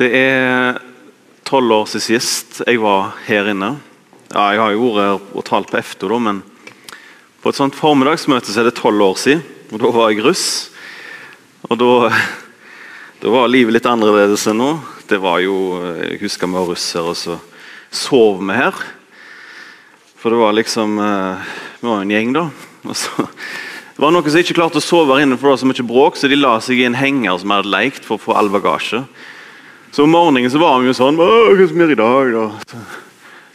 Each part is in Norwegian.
Det er tolv år siden sist jeg var her inne. Ja, jeg har jo vært og talt på EFTO, da, men på et sånt formiddagsmøte så er det tolv år siden. og Da var jeg russ. Og da, da var livet litt annerledes enn nå. Det var jo, Jeg husker vi var russ her, og så sov vi her. For det var liksom eh, Vi var en gjeng, da. Og så det var noen som ikke klarte å sove her inne, for det var så mye bråk, så de la seg i en henger som hadde lekt for å få all bagasje. Så om morgenen så var vi jo sånn Hva skal vi gjøre i dag, da?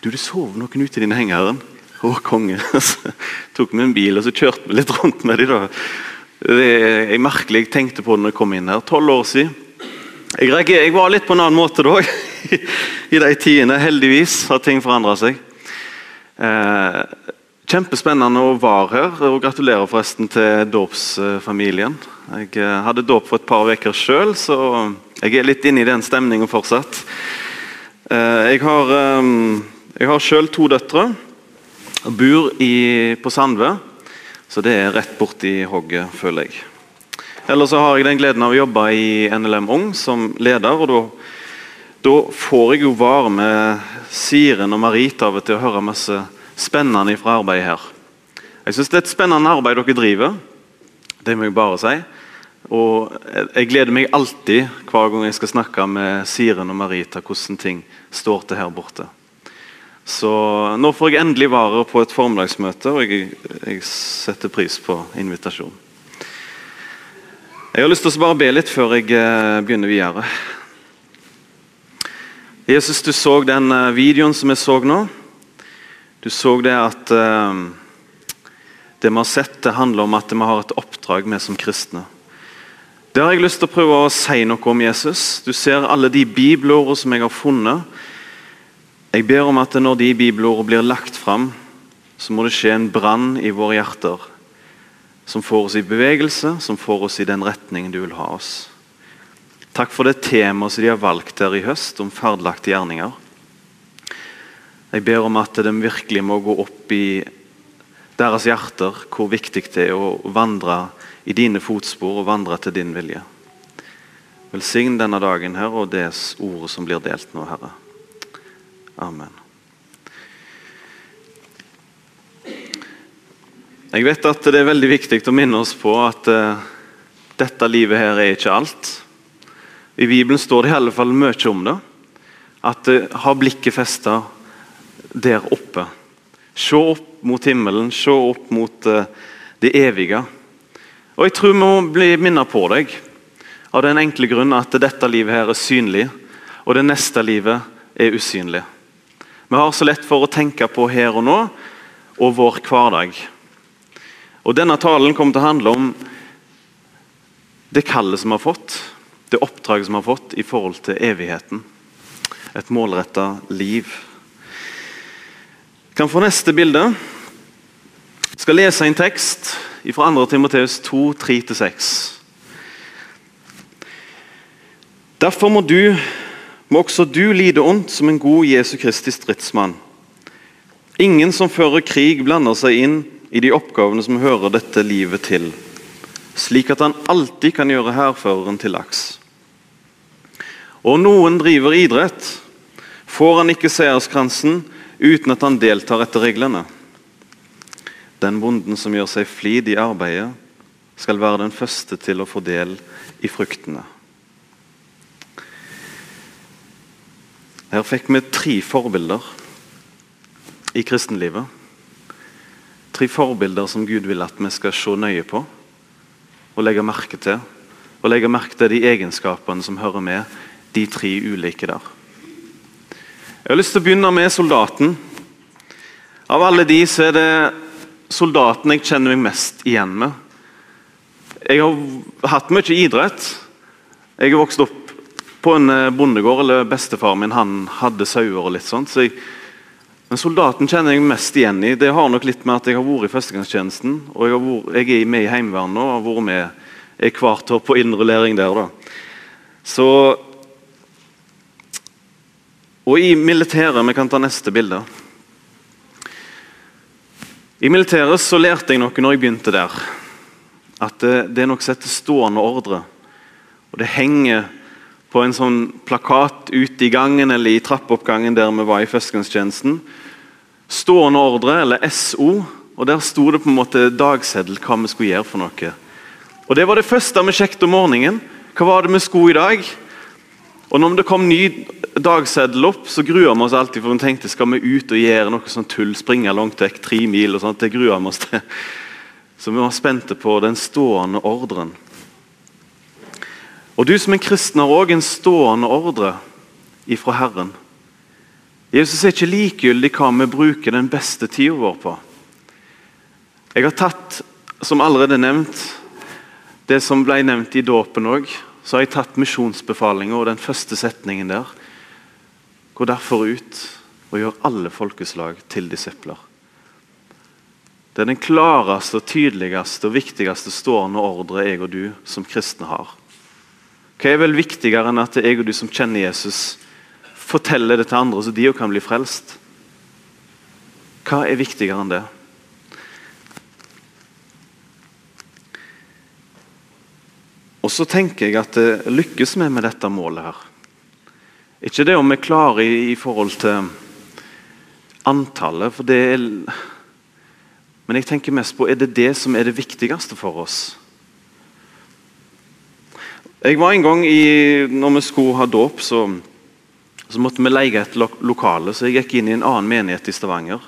Du, det sov noen ute i denne hengeren. Å, konge. Så tok vi en bil og så kjørte vi litt rundt med dem. da. Det er merkelig jeg tenkte på det når jeg kom inn her. Tolv år siden. Jeg, reager, jeg var litt på en annen måte da, i de tidene. Heldigvis har ting forandra seg. Eh, kjempespennende å være her, og gratulerer forresten til dåpsfamilien. Jeg eh, hadde dåp for et par uker sjøl, så jeg er litt inne i den stemninga fortsatt. Eh, jeg har, eh, jeg har sjøl to døtre og bor i, på Sandve, så det er rett borti hogget, føler jeg. Ellers så har jeg den gleden av å jobbe i NLM Ung som leder. og da, da får jeg jo være med Siren og Marit av og til å høre masse spennende fra arbeidet her. Jeg syns det er et spennende arbeid dere driver. Det må jeg bare si. Og jeg gleder meg alltid hver gang jeg skal snakke med Siren og Marita hvordan ting står til her borte. Så nå får jeg endelig vare på et formiddagsmøte, og jeg, jeg setter pris på invitasjonen. Jeg har lyst til å bare be litt før jeg eh, begynner videre. Jesus, du så den eh, videoen som jeg så nå. Du så det at uh, det vi har sett, det handler om at vi har et oppdrag, vi som kristne. Det har jeg lyst til å prøve å si noe om Jesus. Du ser alle de bibelordene som jeg har funnet. Jeg ber om at når de bibelordene blir lagt fram, så må det skje en brann i våre hjerter som får oss i bevegelse, som får oss i den retningen du vil ha oss. Takk for det temaet som de har valgt her i høst, om ferdelagte gjerninger. Jeg ber om at de virkelig må gå opp i deres hjerter hvor viktig det er å vandre i dine fotspor og vandre til din vilje. Velsign denne dagen her og det ordet som blir delt nå, Herre. Amen. Jeg vet at det er veldig viktig å minne oss på at uh, dette livet her er ikke alt. I Bibelen står det i alle fall mye om det. At uh, ha blikket festa der oppe. Se opp mot himmelen, se opp mot uh, det evige. Og Jeg tror vi må bli minnet på deg av den enkle grunn at dette livet her er synlig, og det neste livet er usynlig. Vi har så lett for å tenke på her og nå og vår hverdag. Og Denne talen kommer til å handle om det kallet som vi har fått, det oppdraget som vi har fått i forhold til evigheten. Et målretta liv. Kan få neste bilde. Skal lese en tekst fra 2. Timoteus 2, 3-6. Derfor må, du, må også du lide ondt som en god Jesu Kristi stridsmann. Ingen som fører krig, blander seg inn i de oppgavene som hører dette livet til, slik at han alltid kan gjøre hærføreren til laks. Og noen driver idrett, får han ikke seierskransen uten at han deltar etter reglene. Den bonden som gjør seg flid i arbeidet, skal være den første til å få del i fruktene. Her fikk vi tre forbilder i kristenlivet. Tre forbilder som Gud vil at vi skal se nøye på og legge merke til. Og legge merke til de egenskapene som hører med de tre ulike der. Jeg har lyst til å begynne med soldaten. Av alle de så er det soldaten jeg kjenner meg mest igjen med. Jeg har hatt mye idrett. Jeg har vokst opp på en eh, bondegård. eller Bestefaren min han hadde sauer og litt sånt. så jeg men soldaten kjenner jeg mest igjen i. Det har nok litt med at jeg har vært i førstegangstjenesten. Og jeg, vært, jeg er med i Heimevernet og har vært med i hvert år på innrullering der. da. Så Og i militæret Vi kan ta neste bilde. I militæret så lærte jeg noe når jeg begynte der. At det, det er noe som heter stående ordre. Og det henger på en sånn plakat ute i gangen eller i trappeoppgangen der vi var i førstegangstjenesten. Stående ordre, eller SO, og der sto det på en måte dagseddel hva vi skulle gjøre for noe. Og Det var det første vi sjekket om morgenen. Hva var det vi skulle i dag? Og når det kom ny dagseddel opp, så grua vi oss alltid. For vi tenkte skal vi ut og gjøre noe sånn tull, springe langt tre mil og sånt. Det grua vi oss til. Så vi var spente på den stående ordren. Og Du som en kristen har òg en stående ordre ifra Herren. Jesus er ikke likegyldig hva vi bruker den beste tida vår på. Jeg har tatt, som allerede nevnt, det som ble nevnt i dåpen òg. Så har jeg tatt misjonsbefalinga og den første setningen der. Gå derfor ut og gjør alle folkeslag til disipler. Det er den klareste, tydeligste og viktigste stående ordre jeg og du som kristne har. Hva er vel viktigere enn at jeg og du som kjenner Jesus, forteller det til andre, så de òg kan bli frelst? Hva er viktigere enn det? Og så tenker jeg at det lykkes vi med dette målet her. Ikke det om vi klarer i, i forhold til antallet, for det er Men jeg tenker mest på er det det som er det viktigste for oss. Jeg var en gang i, når vi skulle ha dåp, så, så, måtte vi leie et lo lokale. Så jeg gikk inn i en annen menighet i Stavanger.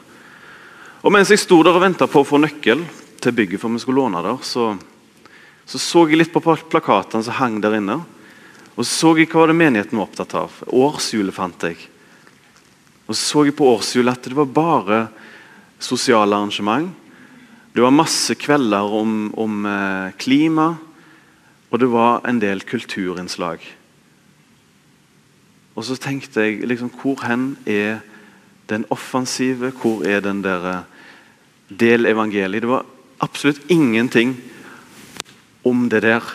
Og Mens jeg sto der og venta på å få nøkkel til bygget, for vi skulle låne der, så så så jeg litt på plakatene som hang der inne. Og så så jeg hva det menigheten var opptatt av. Årshjulet fant jeg. Og så så jeg på årshjulet at det var bare sosiale arrangement. Det var masse kvelder om, om eh, klima, og det var en del kulturinnslag. Og så tenkte jeg liksom, hvor hen er den offensive? Hvor er den der eh, del evangeliet? Det var absolutt ingenting om det der.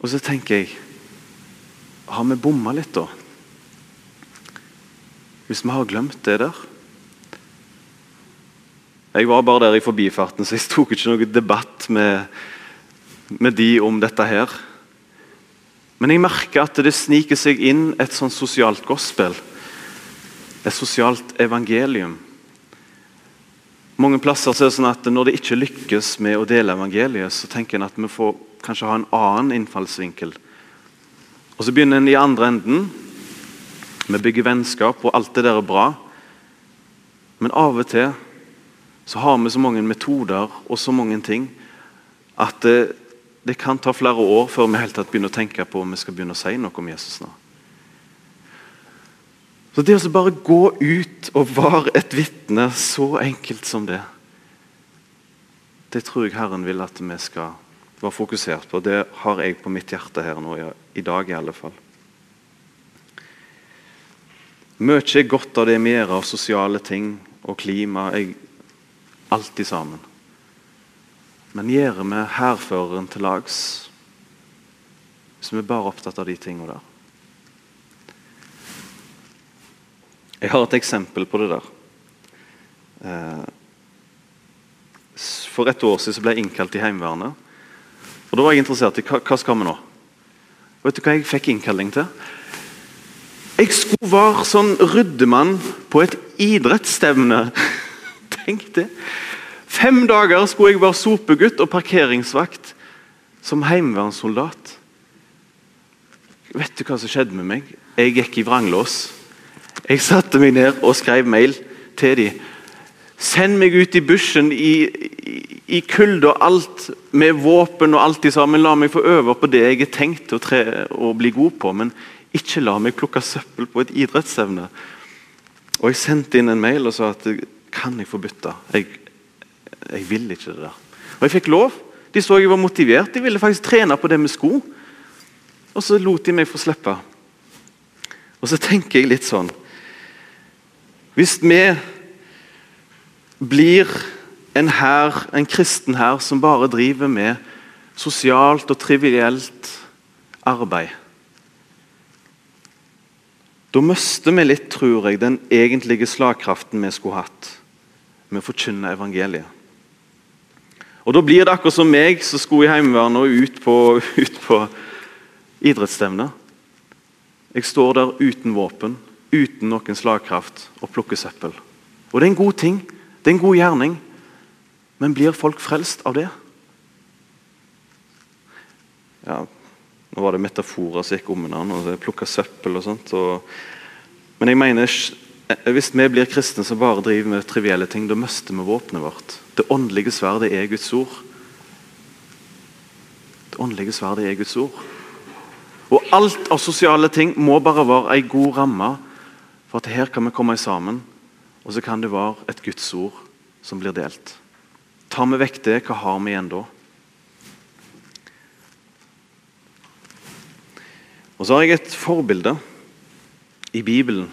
Og så tenker jeg Har vi bomma litt, da? Hvis vi har glemt det der? Jeg var bare der i forbifarten, så jeg tok ikke noe debatt med, med de om dette her. Men jeg merker at det sniker seg inn et sånn sosialt gospel. Et sosialt evangelium. Mange plasser så er det sånn at Når det ikke lykkes med å dele evangeliet, så tenker en at vi får kanskje ha en annen innfallsvinkel. Og Så begynner en i andre enden. Vi bygger vennskap, og alt det der er bra. Men av og til så har vi så mange metoder og så mange ting at det, det kan ta flere år før vi helt tatt begynner å tenke på om vi skal begynne å si noe om Jesus nå. Så det å bare gå ut og være et vitne, så enkelt som det Det tror jeg Herren vil at vi skal være fokusert på. Det har jeg på mitt hjerte her nå, i dag i alle fall. Mye er godt av det vi gjør av sosiale ting og klima. Jeg, alltid sammen. Men gjør vi hærføreren til lags hvis vi er bare opptatt av de tingene der? Jeg har et eksempel på det der. Eh, for et år siden ble jeg innkalt i Heimevernet. Og Da var jeg interessert i hva, skal vi nå. Vet du hva jeg fikk innkalling til? Jeg skulle være sånn ryddemann på et idrettsstevne. Tenk det! Fem dager skulle jeg være sopegutt og parkeringsvakt som heimevernssoldat. Vet du hva som skjedde med meg? Jeg gikk i vranglås. Jeg satte meg ned og skrev mail til dem. Send meg ut i bushen i, i, i kulde og alt, med våpen og alt sammen. La meg få øve på det jeg er tenkt å, tre, å bli god på, men ikke la meg plukke søppel på et idrettsevne. Og Jeg sendte inn en mail og sa at kan jeg få bytte? Jeg, jeg vil ikke det der. Og jeg fikk lov. De så jeg var motivert. De ville faktisk trene på det med sko. Og så lot de meg få slippe. Og så tenker jeg litt sånn hvis vi blir en, her, en kristen her som bare driver med sosialt og trivielt arbeid Da mister vi litt, tror jeg, den egentlige slagkraften vi skulle hatt med å forkynne evangeliet. Og Da blir det akkurat som meg som skulle i Heimevernet og ut på, ut på idrettsstevne. Jeg står der uten våpen, uten noen slagkraft, og plukke søppel. Og Det er en god ting, det er en god gjerning, men blir folk frelst av det? Ja, Nå var det metaforer som gikk om hverandre, plukka søppel og sånt. Og, men jeg mener, hvis vi blir kristne som bare driver med trivielle ting, da mister vi våpenet vårt. Det åndelige sverdet er Guds ord. Det åndelige sverdet er Guds ord. Og alt av sosiale ting må bare være ei god ramme for at her kan vi komme sammen. Og så kan det være et Guds ord som blir delt. Tar vi vekk det, hva har vi igjen da? Og Så har jeg et forbilde i Bibelen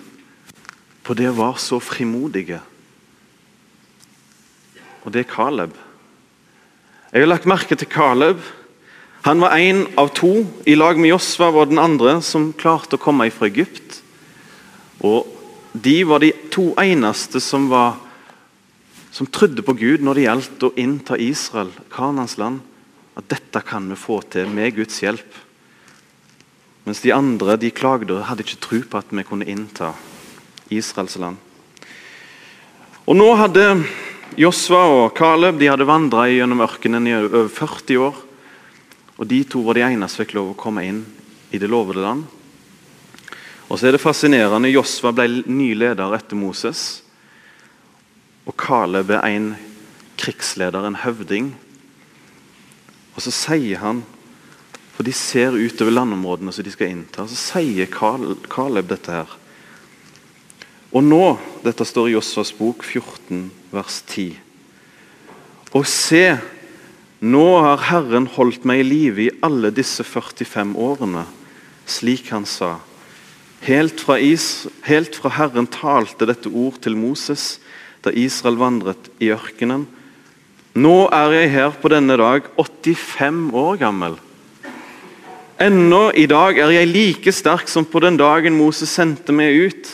på det å være så frimodige. Og det er Caleb. Jeg har lagt merke til Caleb han var en av to. I lag med Josva var den andre som klarte å komme fra Egypt. Og De var de to eneste som, var, som trodde på Gud når det gjaldt å innta Israel, Kanans land. At dette kan vi få til med Guds hjelp. Mens de andre de klagde og hadde ikke tro på at vi kunne innta Israels land. Og Nå hadde Josva og Caleb de hadde vandra gjennom ørkenen i over 40 år. Og De to var de eneste som fikk lov å komme inn i det lovede land. Og så er det fascinerende. Josva ble ny leder etter Moses. Og Kaleb er en krigsleder, en høvding. Og så sier han For de ser utover landområdene som de skal innta. Så sier Kaleb dette her. Og nå Dette står i Josvas bok 14, vers 10. Og se nå har Herren holdt meg i live i alle disse 45 årene, slik han sa. Helt fra, Is, helt fra Herren talte dette ord til Moses da Israel vandret i ørkenen. Nå er jeg her på denne dag, 85 år gammel. Ennå i dag er jeg like sterk som på den dagen Moses sendte meg ut.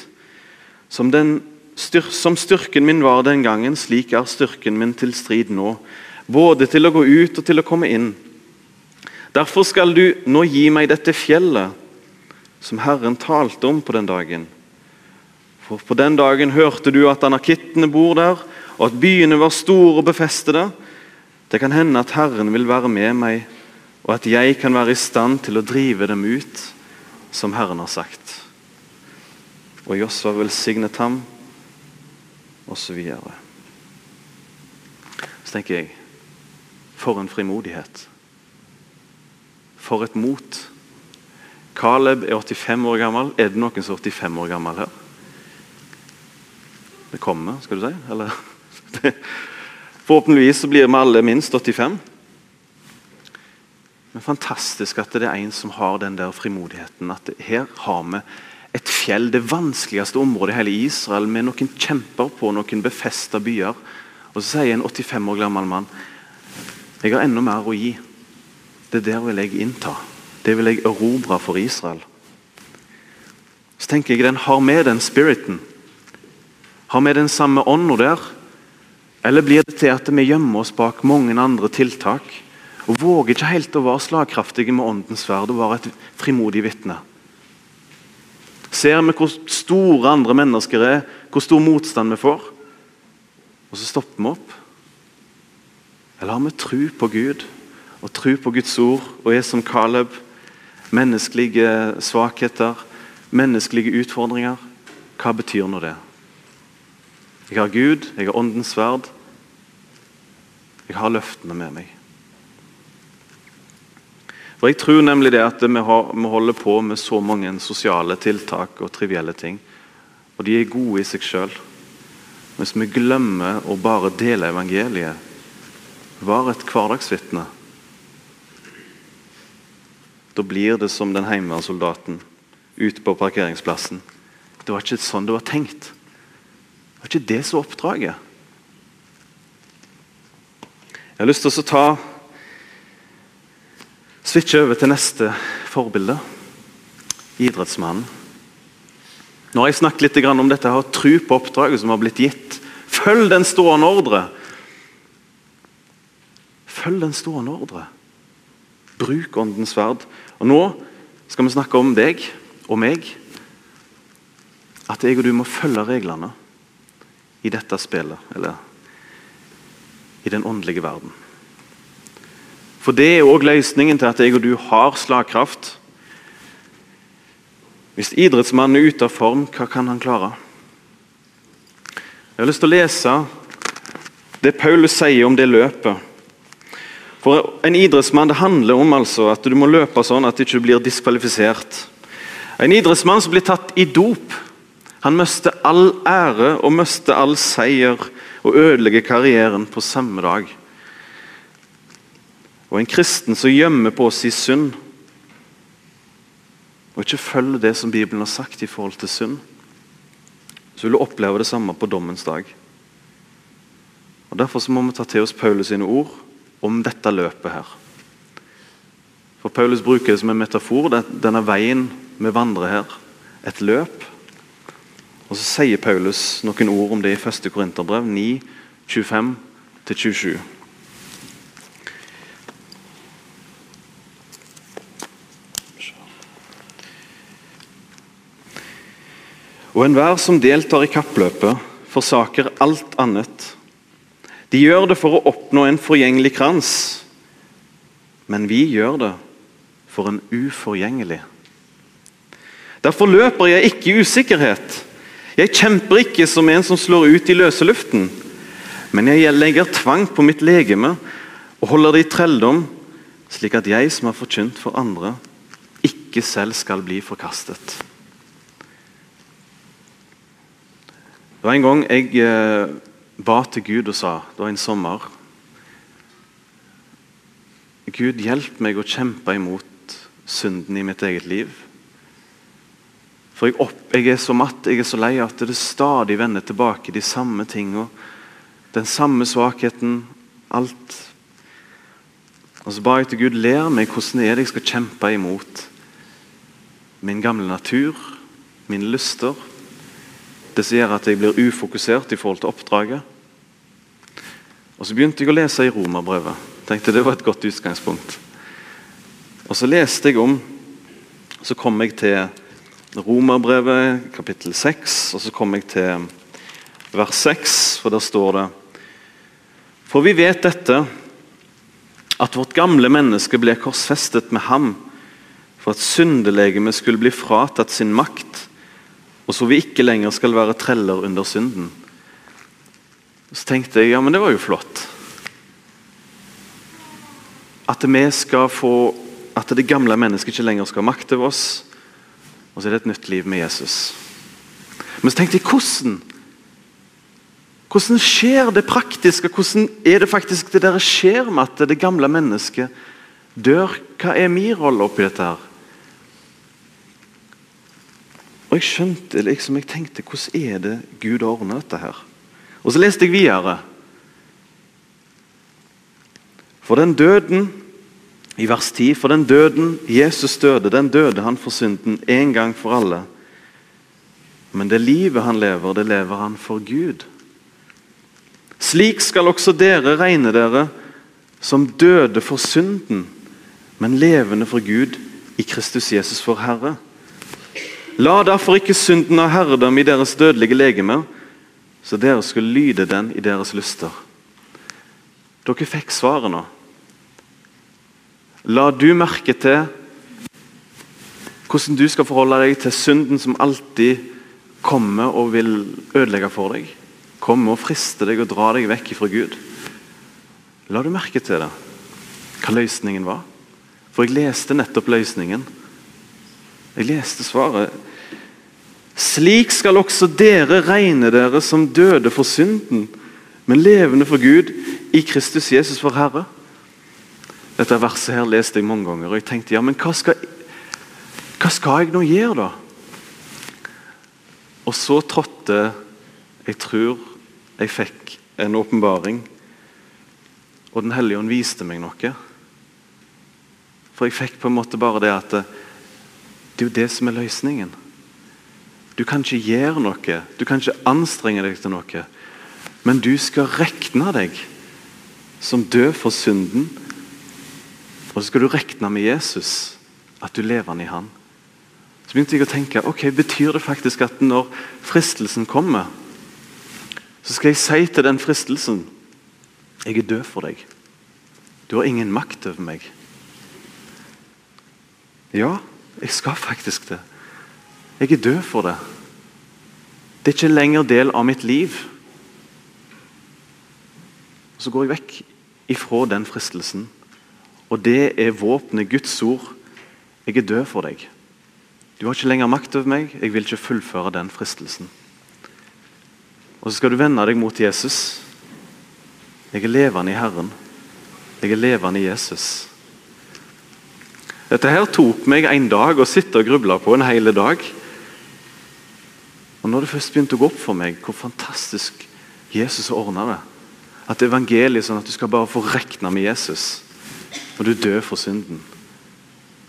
Som, den, som styrken min var den gangen, slik er styrken min til strid nå både til å gå ut og til å komme inn. Derfor skal du nå gi meg dette fjellet som Herren talte om på den dagen. For på den dagen hørte du at anakittene bor der, og at byene var store og befestede. Det kan hende at Herren vil være med meg, og at jeg kan være i stand til å drive dem ut, som Herren har sagt. Og Josva velsignet ham, og så. Så tenker jeg for en frimodighet. For et mot. Caleb er 85 år gammel. Er det noen som er 85 år gammel her? Det kommer, skal du si? Eller? Forhåpentligvis så blir vi alle minst 85. Men fantastisk at det er en som har den der frimodigheten. At her har vi et fjell, det vanskeligste området i hele Israel, med noen kjemper på noen befesta byer. Og så sier en 85 år gammel mann jeg har enda mer å gi. Det der vil jeg innta. Det vil jeg erobre for Israel. Så tenker jeg den har med den spiriten. Har vi den samme ånda der? Eller blir det til at vi gjemmer oss bak mange andre tiltak og våger ikke helt å være slagkraftige med åndens sverd og være et frimodig vitne? Ser vi hvor store andre mennesker er, hvor stor motstand vi får, og så stopper vi opp? Eller har vi tro på Gud og tro på Guds ord og er som Caleb? Menneskelige svakheter, menneskelige utfordringer. Hva betyr nå det? Jeg har Gud, jeg har Åndens sverd. Jeg har løftene med meg. For Jeg tror nemlig det at vi, har, vi holder på med så mange sosiale tiltak og trivielle ting. Og de er gode i seg sjøl. Hvis vi glemmer å bare dele evangeliet være et hverdagsvitne. Da blir det som den heimevernssoldaten ute på parkeringsplassen. Det var ikke sånn det var tenkt. Det var ikke det som var oppdraget. Jeg har lyst til å ta switche over til neste forbilde. Idrettsmannen. Nå har jeg snakket litt om dette, jeg har tro på oppdraget som har blitt gitt. Følg den stående ordre. Følg den stående ordre. Bruk åndens sverd. Og Nå skal vi snakke om deg. og meg at jeg og du må følge reglene i dette spillet, eller i den åndelige verden. For det er òg løsningen til at jeg og du har slagkraft. Hvis idrettsmannen er ute av form, hva kan han klare? Jeg har lyst til å lese det Paulus sier om det løpet. For En idrettsmann det handler om altså at du må løpe sånn at du ikke blir diskvalifisert. En idrettsmann som blir tatt i dop, han mister all ære og mister all seier og ødelegger karrieren på samme dag. Og En kristen som gjemmer på sin synd, og ikke følger det som Bibelen har sagt i forhold til synd, så vil du oppleve det samme på dommens dag. Og Derfor så må vi ta til oss Paulus sine ord om dette løpet her. For Paulus bruker det som en metafor, denne veien vi vandrer her. Et løp. Og Så sier Paulus noen ord om det i 1. Korinterbrev 9, 25-27. Og enhver som deltar i kappløpet, forsaker alt annet. De gjør det for å oppnå en forgjengelig krans, men vi gjør det for en uforgjengelig. Derfor løper jeg ikke i usikkerhet. Jeg kjemper ikke som en som slår ut i løse luften. Men jeg legger tvang på mitt legeme og holder det i trelldom, slik at jeg som har forkynt for andre, ikke selv skal bli forkastet. Det var en gang jeg eh, ba til Gud og sa Det var en sommer. Gud, hjelp meg å kjempe imot synden i mitt eget liv. For jeg, opp, jeg er så matt, jeg er så lei at det stadig vender tilbake de samme tingene. Den samme svakheten. Alt. Og Så ba jeg til Gud lær meg hvordan det er jeg skal kjempe imot min gamle natur, mine lyster det som gjør at jeg blir ufokusert i forhold til oppdraget. Og Så begynte jeg å lese i Romerbrevet. Tenkte Det var et godt utgangspunkt. Og Så leste jeg om Så kom jeg til Romerbrevet kapittel 6, og så kom jeg til vers 6, for der står det For vi vet dette, at vårt gamle menneske ble korsfestet med ham for at syndelegemet skulle bli fratatt sin makt og så vi ikke lenger skal være treller under synden. Så tenkte jeg ja, men det var jo flott. At vi skal få At det gamle mennesket ikke lenger skal makte oss. Og så er det et nytt liv med Jesus. Men så tenkte jeg hvordan? Hvordan skjer det praktiske? Hvordan er det faktisk det der skjer med at det gamle mennesket dør? Hva er min rolle oppi dette? her? Og Jeg skjønte liksom, jeg tenkte hvordan er det Gud ordnet dette her? Og Så leste jeg videre. For den døden i vers 10, for den døden Jesus døde, den døde han for synden en gang for alle. Men det livet han lever, det lever han for Gud. Slik skal også dere regne dere som døde for synden, men levende for Gud i Kristus Jesus for Herre. La derfor ikke synden ha herredom i deres dødelige legeme, så dere skulle lyde den i deres lyster. Dere fikk svaret nå. La du merke til hvordan du skal forholde deg til synden som alltid kommer og vil ødelegge for deg. Kommer og frister deg og dra deg vekk fra Gud. La du merke til det, hva løsningen var. For jeg leste nettopp løsningen. Jeg leste svaret. Slik skal også dere regne dere som døde for synden, men levende for Gud i Kristus Jesus for Herre. Dette verset her leste jeg mange ganger, og jeg tenkte ja, men hva skal, hva skal jeg nå gjøre, da? Og så trådte Jeg tror jeg fikk en åpenbaring, og Den hellige ånd viste meg noe. For jeg fikk på en måte bare det at det er jo det som er løsningen. Du kan ikke gjøre noe, du kan ikke anstrenge deg til noe. Men du skal regne deg som død for synden. Og så skal du regne med Jesus, at du lever i Han. Så begynte jeg å tenke ok, betyr det faktisk at når fristelsen kommer, så skal jeg si til den fristelsen jeg er død for deg. Du har ingen makt over meg. Ja, jeg skal faktisk det. Jeg er død for det. Det er ikke lenger del av mitt liv. Så går jeg vekk ifra den fristelsen. Og det er våpenet, Guds ord. Jeg er død for deg. Du har ikke lenger makt over meg. Jeg vil ikke fullføre den fristelsen. Og så skal du vende deg mot Jesus. Jeg er levende i Herren. Jeg er levende i Jesus. Dette her tok meg en dag å sitte og gruble på en hel dag. Og når det først begynte å gå opp for meg hvor fantastisk Jesus ordna det At evangeliet er sånn at du skal bare få rekna med Jesus, og du dør for synden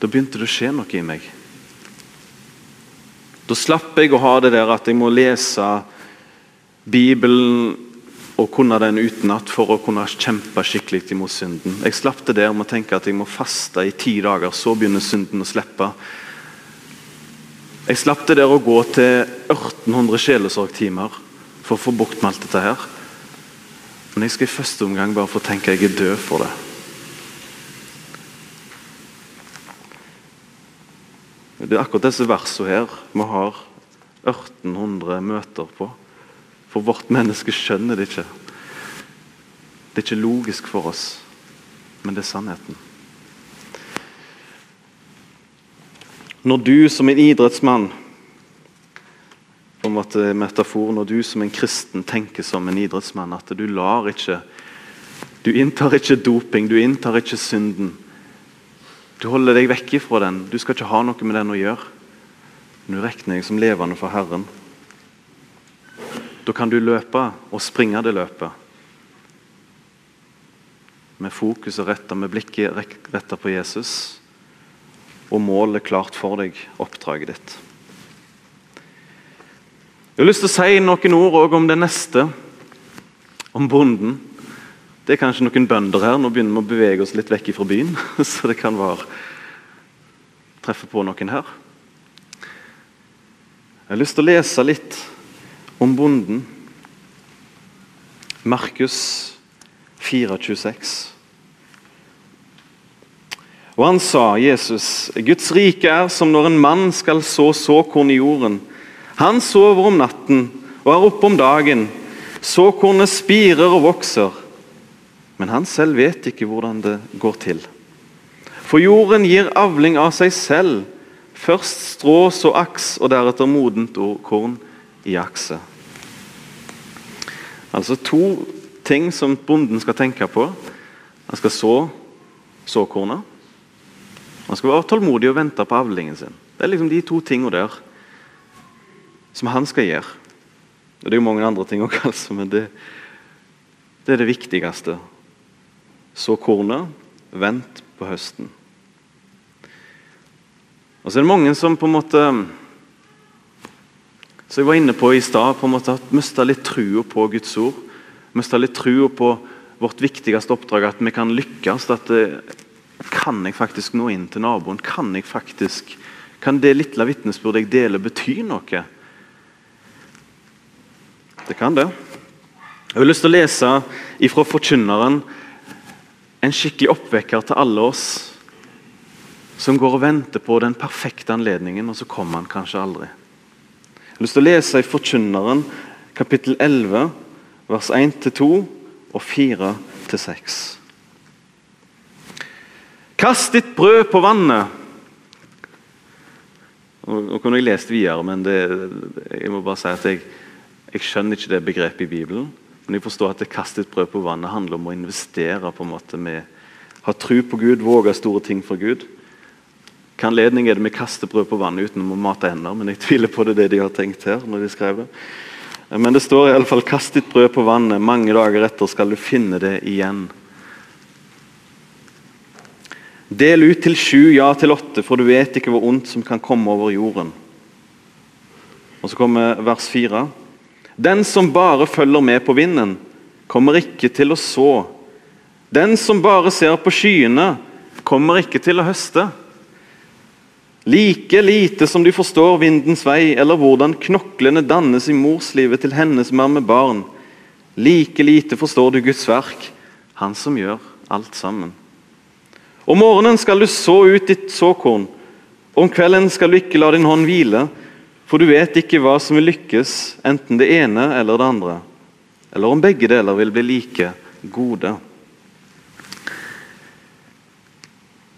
Da begynte det å skje noe i meg. Da slapp jeg å ha det der at jeg må lese Bibelen og kunne den utenat for å kunne kjempe skikkelig imot synden. Jeg slapp det der med å tenke at jeg må faste i ti dager, så begynner synden å slippe. Jeg slapp det der å gå til 1800 sjelesorgtimer for å få bukt med alt dette her. Men jeg skal i første omgang bare få tenke at jeg er død for det. Det er akkurat disse versene her vi har 1800 møter på. For vårt menneske skjønner det ikke. Det er ikke logisk for oss, men det er sannheten. Når du som en idrettsmann om at måte metafor, Når du som en kristen tenker som en idrettsmann, at du lar ikke Du inntar ikke doping, du inntar ikke synden. Du holder deg vekk ifra den. Du skal ikke ha noe med den å gjøre. Nå regner jeg som levende for Herren. Da kan du løpe og springe det løpet. Med fokuset retta, med blikket retta på Jesus. Og målet klart for deg, oppdraget ditt. Jeg har lyst til å si noen ord om det neste, om bonden. Det er kanskje noen bønder her. Nå begynner vi å bevege oss litt vekk fra byen. Så det kan være treffe på noen her. Jeg har lyst til å lese litt om bonden. Markus 4,26. Og han sa, Jesus, Guds rike er som når en mann skal så såkorn i jorden. Han sover om natten og er oppe om dagen. Såkornet spirer og vokser, men han selv vet ikke hvordan det går til. For jorden gir avling av seg selv. Først strå, så aks, og deretter modent korn i akse. Altså to ting som bonden skal tenke på. Han skal så såkornet. Han skal være tålmodig og vente på avlingen sin. Det er liksom de to tingene der som han skal gjøre. Og Det er jo mange andre ting òg, altså, men det, det er det viktigste. Så kornet, vent på høsten. Og så er det mange som på en måte så jeg var inne på i stad, på en måte at mista litt trua på Guds ord. Mista litt trua på vårt viktigste oppdrag, at vi kan lykkes. at det, Kan jeg faktisk nå inn til naboen? Kan jeg faktisk, kan det lille vitnesbyrdet jeg deler, bety noe? Det kan det. Jeg har lyst til å lese ifra Forkynneren en skikkelig oppvekker til alle oss som går og venter på den perfekte anledningen, og så kommer han kanskje aldri. Jeg har lyst til å lese i Forkynneren kapittel 11, vers 1-2 og 4-6. Kast ditt brød på vannet. Nå kunne jeg lest videre, men det, jeg må bare si at jeg, jeg skjønner ikke det begrepet i Bibelen. Men jeg forstår at det ditt brød på vannet handler om å investere på en måte med ha tro på Gud, våge store ting for Gud. Hvilken anledning er det vi kaster brød på vannet uten å mate hender? Men jeg tviler på det, det de har tenkt her. når de skrev det. Men det står i alle fall 'kast ditt brød på vannet'. Mange dager etter skal du finne det igjen. Del ut til sju, ja til åtte, for du vet ikke hvor ondt som kan komme over jorden. Og Så kommer vers fire. Den som bare følger med på vinden, kommer ikke til å så. Den som bare ser på skyene, kommer ikke til å høste. Like lite som de forstår vindens vei, eller hvordan knoklene dannes i morslivet til henne som er med barn. Like lite forstår du Guds verk, Han som gjør alt sammen. Om morgenen skal du så ut ditt såkorn, om kvelden skal du ikke la din hånd hvile, for du vet ikke hva som vil lykkes, enten det ene eller det andre, eller om begge deler vil bli like gode.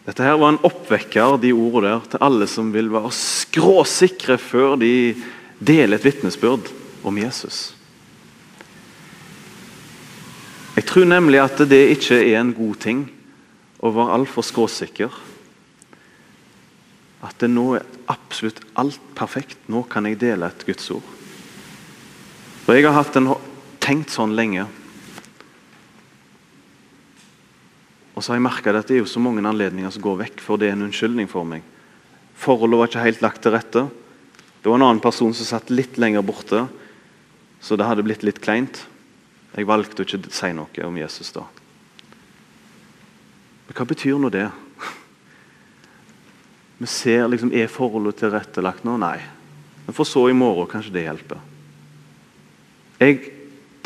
Dette her var en oppvekker de ordene der, til alle som vil være skråsikre før de deler et vitnesbyrd om Jesus. Jeg tror nemlig at det ikke er en god ting å være altfor skråsikker. At det nå er absolutt alt perfekt. Nå kan jeg dele et Guds ord. For Jeg har en, tenkt sånn lenge. Og så har jeg merka at det er jo så mange anledninger som går vekk, for det er en unnskyldning for meg. Forholdet var ikke helt lagt til rette. Det var en annen person som satt litt lenger borte, så det hadde blitt litt kleint. Jeg valgte å ikke si noe om Jesus da. Men hva betyr nå det? Vi ser liksom, Er forholdet tilrettelagt nå? Nei. Men for så i morgen. Kanskje det hjelper. Jeg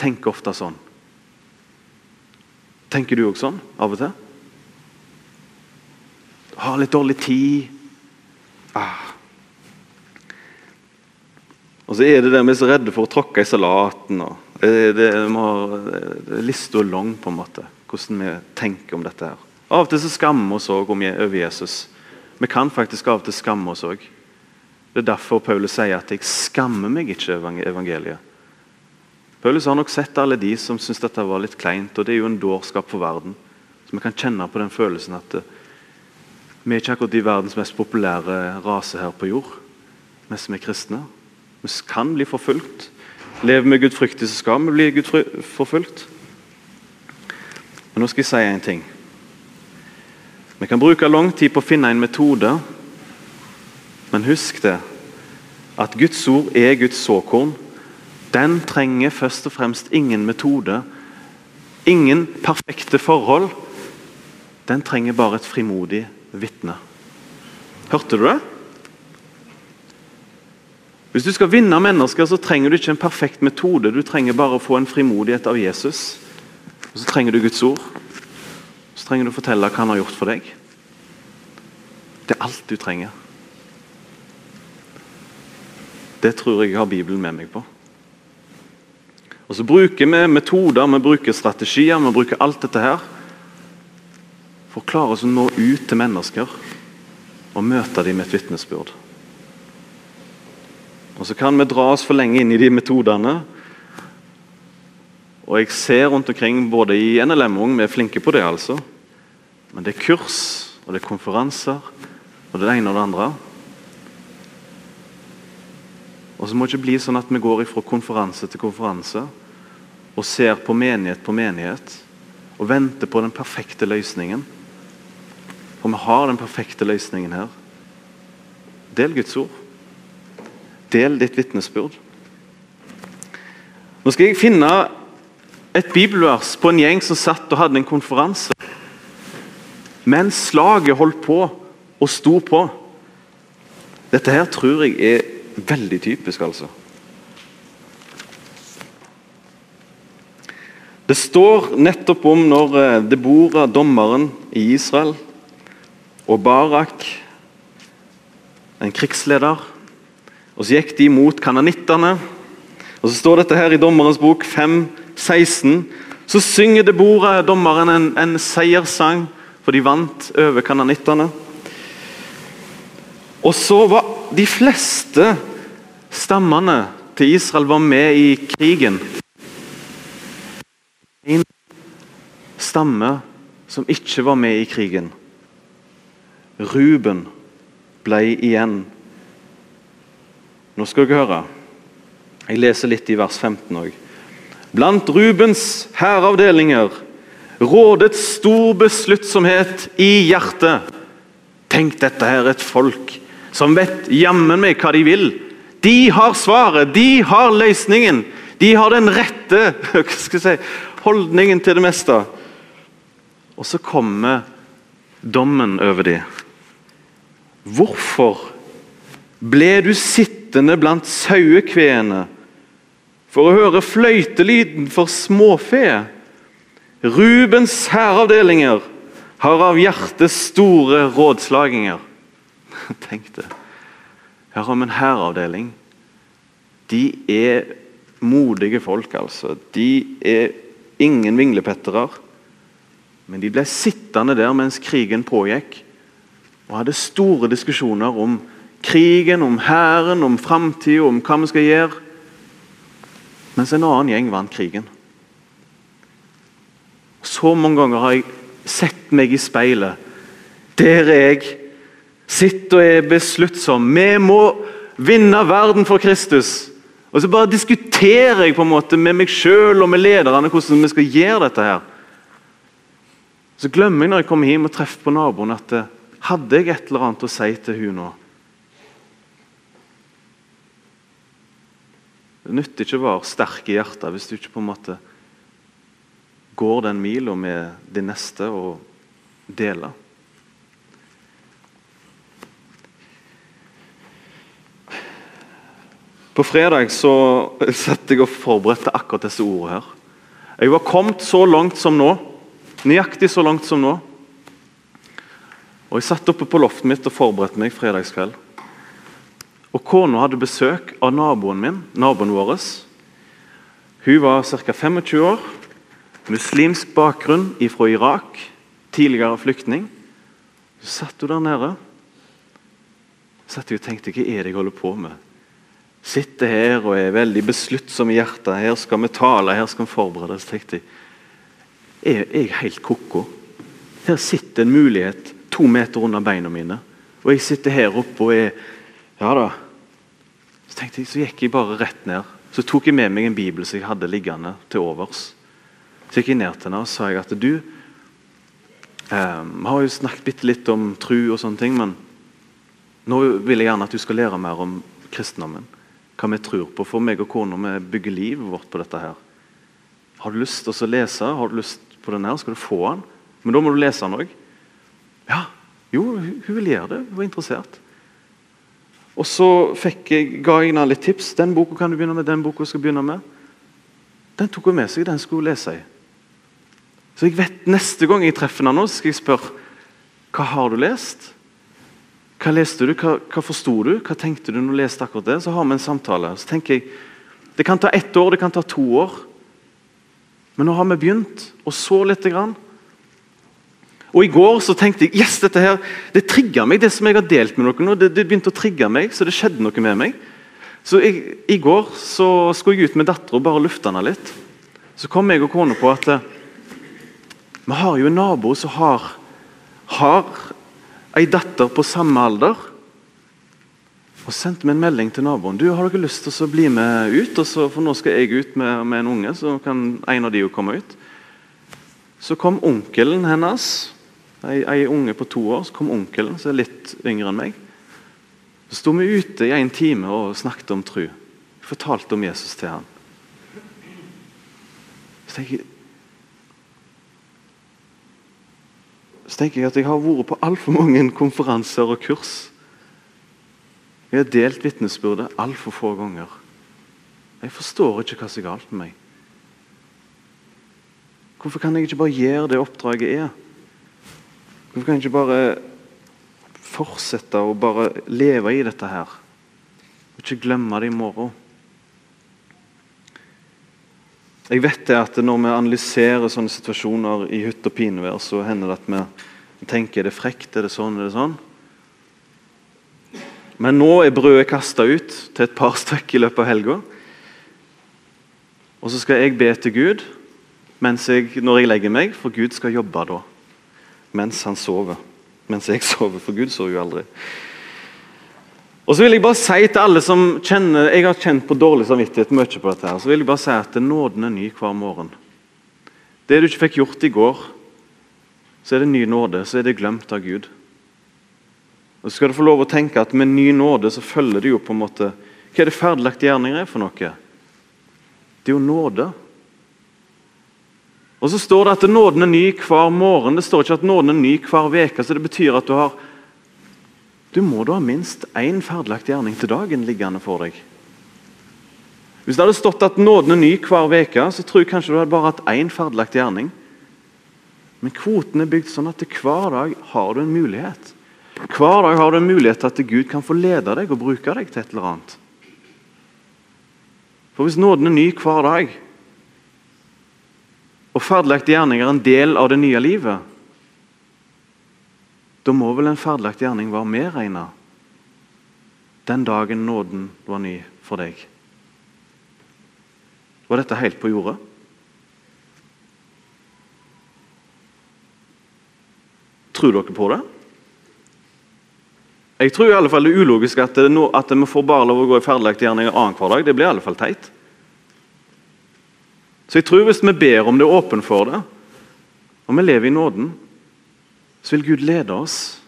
tenker ofte sånn. Tenker du òg sånn av og til? Har litt dårlig tid. Ah. Og så er det det vi er så redde for å tråkke i salaten. og det, det, Lista er lang, på en måte, hvordan vi tenker om dette. her. Av og til så skammer vi oss òg over Jesus. Vi kan faktisk av og til skamme oss òg. Det er derfor Paulus sier at 'jeg skammer meg ikke over evangeliet'. Paulus har nok sett alle de som syns dette var litt kleint, og det er jo en dårskap for verden. Så vi kan kjenne på den følelsen at uh, vi er ikke akkurat de verdens mest populære rase her på jord, vi som er kristne. Vi kan bli forfulgt. Lever med gudfryktig, så skal vi bli forfulgt. Men nå skal jeg si en ting. Vi kan bruke lang tid på å finne en metode, men husk det at Guds ord er Guds såkorn. Den trenger først og fremst ingen metode, ingen perfekte forhold. Den trenger bare et frimodig vitne. Hørte du det? Hvis du skal vinne mennesker, så trenger du ikke en perfekt metode. Du trenger bare å få en frimodighet av Jesus. Og så trenger du Guds ord. Så trenger du å fortelle hva han har gjort for deg. Det er alt du trenger. Det tror jeg jeg har Bibelen med meg på. Og Så bruker vi metoder, vi bruker strategier, vi bruker alt dette her for å klare oss å nå ut til mennesker og møte dem med et vitnesbyrd. Og Så kan vi dra oss for lenge inn i de metodene. Og Jeg ser rundt omkring, både i NLM Ung, vi er flinke på det, altså. Men det er kurs, og det er konferanser, og det er det ene og det andre. Og så må det ikke bli sånn at vi går fra konferanse til konferanse og ser på menighet på menighet og venter på den perfekte løsningen. For vi har den perfekte løsningen her. Del Guds ord. Del ditt vitnesbyrd. Nå skal jeg finne et bibelvers på en gjeng som satt og hadde en konferanse. Mens slaget holdt på og sto på. Dette her tror jeg er veldig typisk, altså. Det står nettopp om når eh, Debora, dommeren i Israel, og Barak, en krigsleder, og Så gikk de mot kananittene. Og Så står dette her i Dommerens bok 5.16. Så synger Deborah, dommeren, en, en seierssang, for de vant over kananittene. Og så var de fleste stammene til Israel var med i krigen. En stamme som ikke var med i krigen. Ruben ble igjen nå skal dere høre. Jeg leser litt i vers 15 òg. Blant Rubens hæravdelinger rådet stor besluttsomhet i hjertet. Tenk, dette her er et folk som vet jammen meg hva de vil. De har svaret, de har løsningen. De har den rette si, holdningen til det meste. Og så kommer dommen over dem. Hvorfor ble du sittende blant sauekveene for å høre fløytelyden for småfe? Rubens hæravdelinger har av hjertet store rådslaginger. Tenk det. Her har vi en hæravdeling. De er modige folk, altså. De er ingen vinglepettere. Men de ble sittende der mens krigen pågikk, og hadde store diskusjoner om krigen, om hæren, om framtida, om hva vi skal gjøre. Mens en annen gjeng vant krigen. Så mange ganger har jeg sett meg i speilet. Der er jeg. Sitter og er besluttsom. Vi må vinne verden for Kristus. Og så bare diskuterer jeg på en måte med meg sjøl og med lederne hvordan vi skal gjøre dette. her. Så glemmer jeg når jeg kommer hjem og treffer på naboen at eh, hadde jeg et eller annet å si til hun nå? Det nytter ikke å være sterk i hjertet hvis du ikke på en måte går den mila med de neste og deler. På fredag så satt jeg og forberedte akkurat disse ordene her. Jeg var kommet så langt som nå. Nøyaktig så langt som nå. Og Jeg satt oppe på loftet mitt og forberedte meg fredagskveld. Og Kona hadde besøk av naboen min, naboen vår. Hun var ca. 25 år, muslimsk bakgrunn fra Irak, tidligere flyktning. Så satt hun der nede. Satt jeg og tenkte hva er det jeg holder på med? Sitter her og er veldig besluttsom i hjertet. Her skal vi tale, her skal vi forberede oss. tenkte jeg. Er jeg helt ko-ko? Her sitter en mulighet to meter under beina mine. Og jeg sitter her oppe og er Ja da. Så tenkte jeg, så gikk jeg bare rett ned. Så tok jeg med meg en bibel som jeg hadde liggende til overs. Så gikk jeg ned til henne og sa jeg at du eh, har jo snakket bitte litt om tru og sånne ting, men nå vil jeg gjerne at du skal lære mer om kristendommen hva vi tror på. For meg og kona vi bygger livet vårt på dette. her. Har du lyst til å lese, har du lyst på den her, skal du få den. Men da må du lese den òg. Ja, jo, hun vil gjøre det. Hun var interessert. Og så jeg, ga jeg henne litt tips. Den boka kan du begynne med, den boka skal begynne med. Den tok hun med seg, den skulle hun lese i. Så jeg vet Neste gang jeg treffer henne, nå, skal jeg spørre hva har du lest. Hva leste du? Hva, hva forsto du? Hva tenkte du når du leste akkurat det? Så har vi en samtale. Så tenker jeg, Det kan ta ett år, det kan ta to år. Men nå har vi begynt, og så lite grann. Og I går så tenkte jeg yes, dette her, det trigga meg, det som jeg har delt med noen nå. Det, det, begynte å trigge meg, så det skjedde noe med meg. Så jeg, I går så skulle jeg ut med dattera og bare lufte henne litt. Så kom jeg og kona på at eh, vi har jo en nabo som har, har ei datter på samme alder. Og sendte meg en melding til naboen. du har dere lyst til å bli med ut. Så, for nå skal jeg ut med, med, en unge, så kan en av de jo komme ut. Så kom onkelen hennes, ei, ei unge på to år, så kom onkelen, som er litt yngre enn meg. Så sto vi ute i en time og snakket om tru. Fortalte om Jesus til han. Så tenker jeg, tenker jeg at jeg har vært på altfor mange konferanser og kurs. Jeg har delt vitnesbyrdet altfor få ganger. Jeg forstår ikke hva som er galt med meg. Hvorfor kan jeg ikke bare gjøre det oppdraget er? Hvorfor kan jeg ikke bare fortsette å bare leve i dette her? Og ikke glemme det i morgen? Jeg vet det at Når vi analyserer sånne situasjoner i hytt og pinevær, så hender det at vi tenker er det frekt, er det sånn, er det sånn? Men nå er brødet kasta ut til et par stykker i løpet av helga. Og så skal jeg be til Gud jeg, når jeg legger meg, for Gud skal jobbe da. Mens han sover. Mens jeg sover, for Gud sover jo aldri. Og så vil Jeg bare si til alle som kjenner Jeg har kjent på dårlig samvittighet mye på dette. her, så vil jeg bare si at Nåden er ny hver morgen. Det du ikke fikk gjort i går, så er det ny nåde. Så er det glemt av Gud. Og Så skal du få lov å tenke at med ny nåde så følger det jo på en måte Hva er det ferdiglagte gjerninger er for noe? Det er jo nåde. Og så står det at nåden er ny hver morgen. Det står ikke at nåden er ny hver uke. Så det betyr at du har Du må da ha minst én ferdiglagt gjerning til dagen liggende for deg. Hvis det hadde stått at nåden er ny hver uke, så tror jeg kanskje du hadde bare hatt én ferdiglagt gjerning. Men kvoten er bygd sånn at hver dag har du en mulighet. Hver dag har du en mulighet til at Gud kan få lede deg og bruke deg til et eller annet. For Hvis nåden er ny hver dag, og ferdiglagte gjerning er en del av det nye livet, da må vel en ferdiglagt gjerning være medregna den dagen nåden var ny for deg. Var dette helt på jordet? Tror dere på det? Jeg tror i alle fall det er ulogisk at, det no, at vi får bare lov å gå i ferdiglagt gjerninger annenhver dag. Det blir i alle fall teit. Så jeg tror hvis vi ber om det, er åpen for det, og vi lever i nåden, så vil Gud lede oss,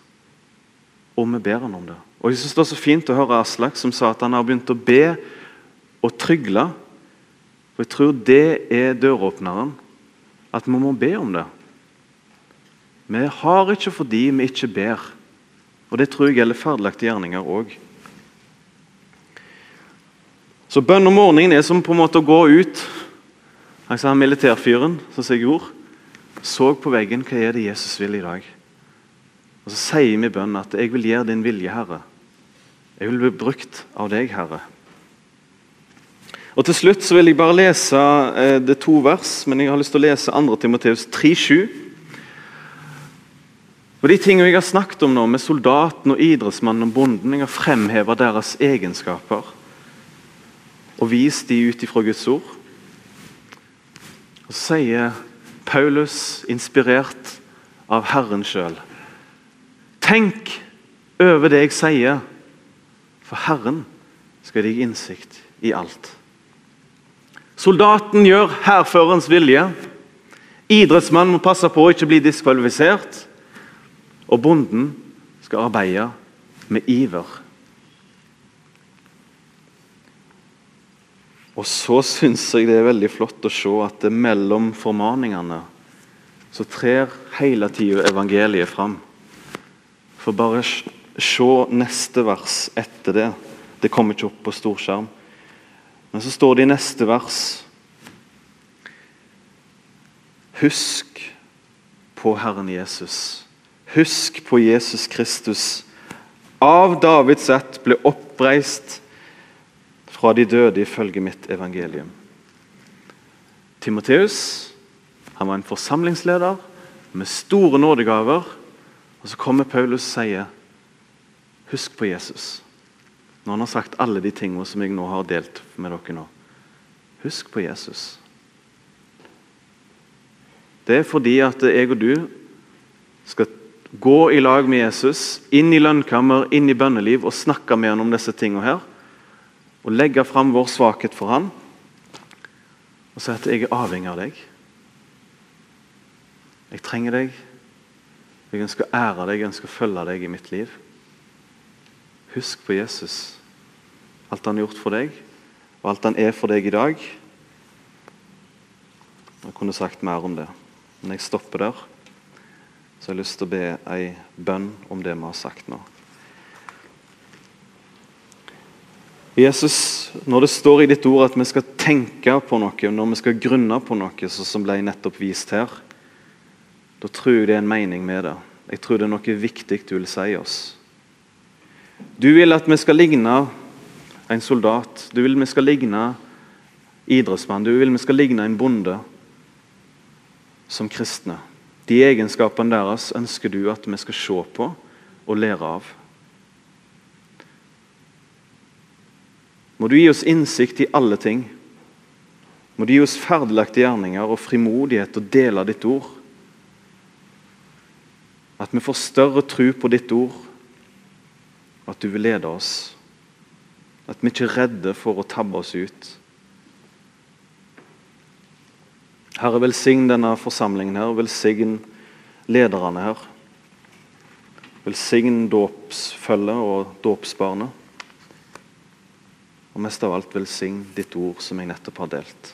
og vi ber han om det. Og jeg synes Det er så fint å høre Aslak som sa at han har begynt å be og trygle. For Jeg tror det er døråpneren, at vi må be om det. Vi har ikke fordi vi ikke ber. Og Det tror jeg gjelder ferdiglagte gjerninger òg. Så bønn om morgenen er som på en måte å gå ut. Han sa militærfyren som jeg gjorde, så på veggen hva er det Jesus vil i dag. Og Så sier vi i bønnen at 'jeg vil gjøre din vilje, Herre'. Jeg vil bli brukt av deg, Herre. Og Til slutt så vil jeg bare lese eh, det to vers, men jeg har lyst til å lese 2. Timoteus 3,7. Og De tingene jeg har snakket om nå, med soldaten, og idrettsmannen og bonden, jeg har fremheva deres egenskaper og vist de ut ifra Guds ord. Og Så sier Paulus, inspirert av Herren sjøl, tenk over det jeg sier, for Herren skal gi deg innsikt i alt. Soldaten gjør hærførerens vilje. Idrettsmannen må passe på å ikke bli diskvalifisert. Og bonden skal arbeide med iver. Og så syns jeg det er veldig flott å se at det mellom formaningene så trer hele tida evangeliet fram. For bare se neste vers etter det. Det kommer ikke opp på storskjerm. Men så står det i neste vers Husk på Herren Jesus. Husk på Jesus Kristus. Av Davids ett ble oppreist fra de døde ifølge mitt evangelium. Timoteus han var en forsamlingsleder med store nådegaver. Og Så kommer Paulus og sier husk på Jesus. Når han har sagt alle de tingene som jeg nå har delt med dere nå. Husk på Jesus. Det er fordi at jeg og du skal gå i lag med Jesus, inn i lønnkammer, inn i bønneliv og snakke med han om disse tingene her. Og legge fram vår svakhet for han og si at jeg er avhengig av deg. Jeg trenger deg. Jeg ønsker å ære deg, jeg ønsker å følge deg i mitt liv. Husk på Jesus. Alt han har gjort for deg, og alt han er for deg i dag. Jeg kunne sagt mer om det, men jeg stopper der. Så jeg har lyst til å be ei bønn om det vi har sagt nå. Jesus, når det står i ditt ord at vi skal tenke på noe, når vi skal grunne på noe, sånn som ble nettopp vist her, da tror jeg det er en mening med det. Jeg tror det er noe viktig du vil si oss. Du vil at vi skal ligne en soldat. Du vil vi skal ligne idrettsmann. Du vil vi skal ligne en bonde som kristne. De egenskapene deres ønsker du at vi skal se på og lære av. Må du gi oss innsikt i alle ting. Må du gi oss ferdiglagte gjerninger og frimodighet til å dele ditt ord. At vi får større tro på ditt ord, at du vil lede oss. At vi ikke er redde for å tabbe oss ut. Herre, velsign denne forsamlingen her. Velsign lederne her. Velsign dåpsfølget og dåpsbarnet. Og mest av alt velsign ditt ord, som jeg nettopp har delt.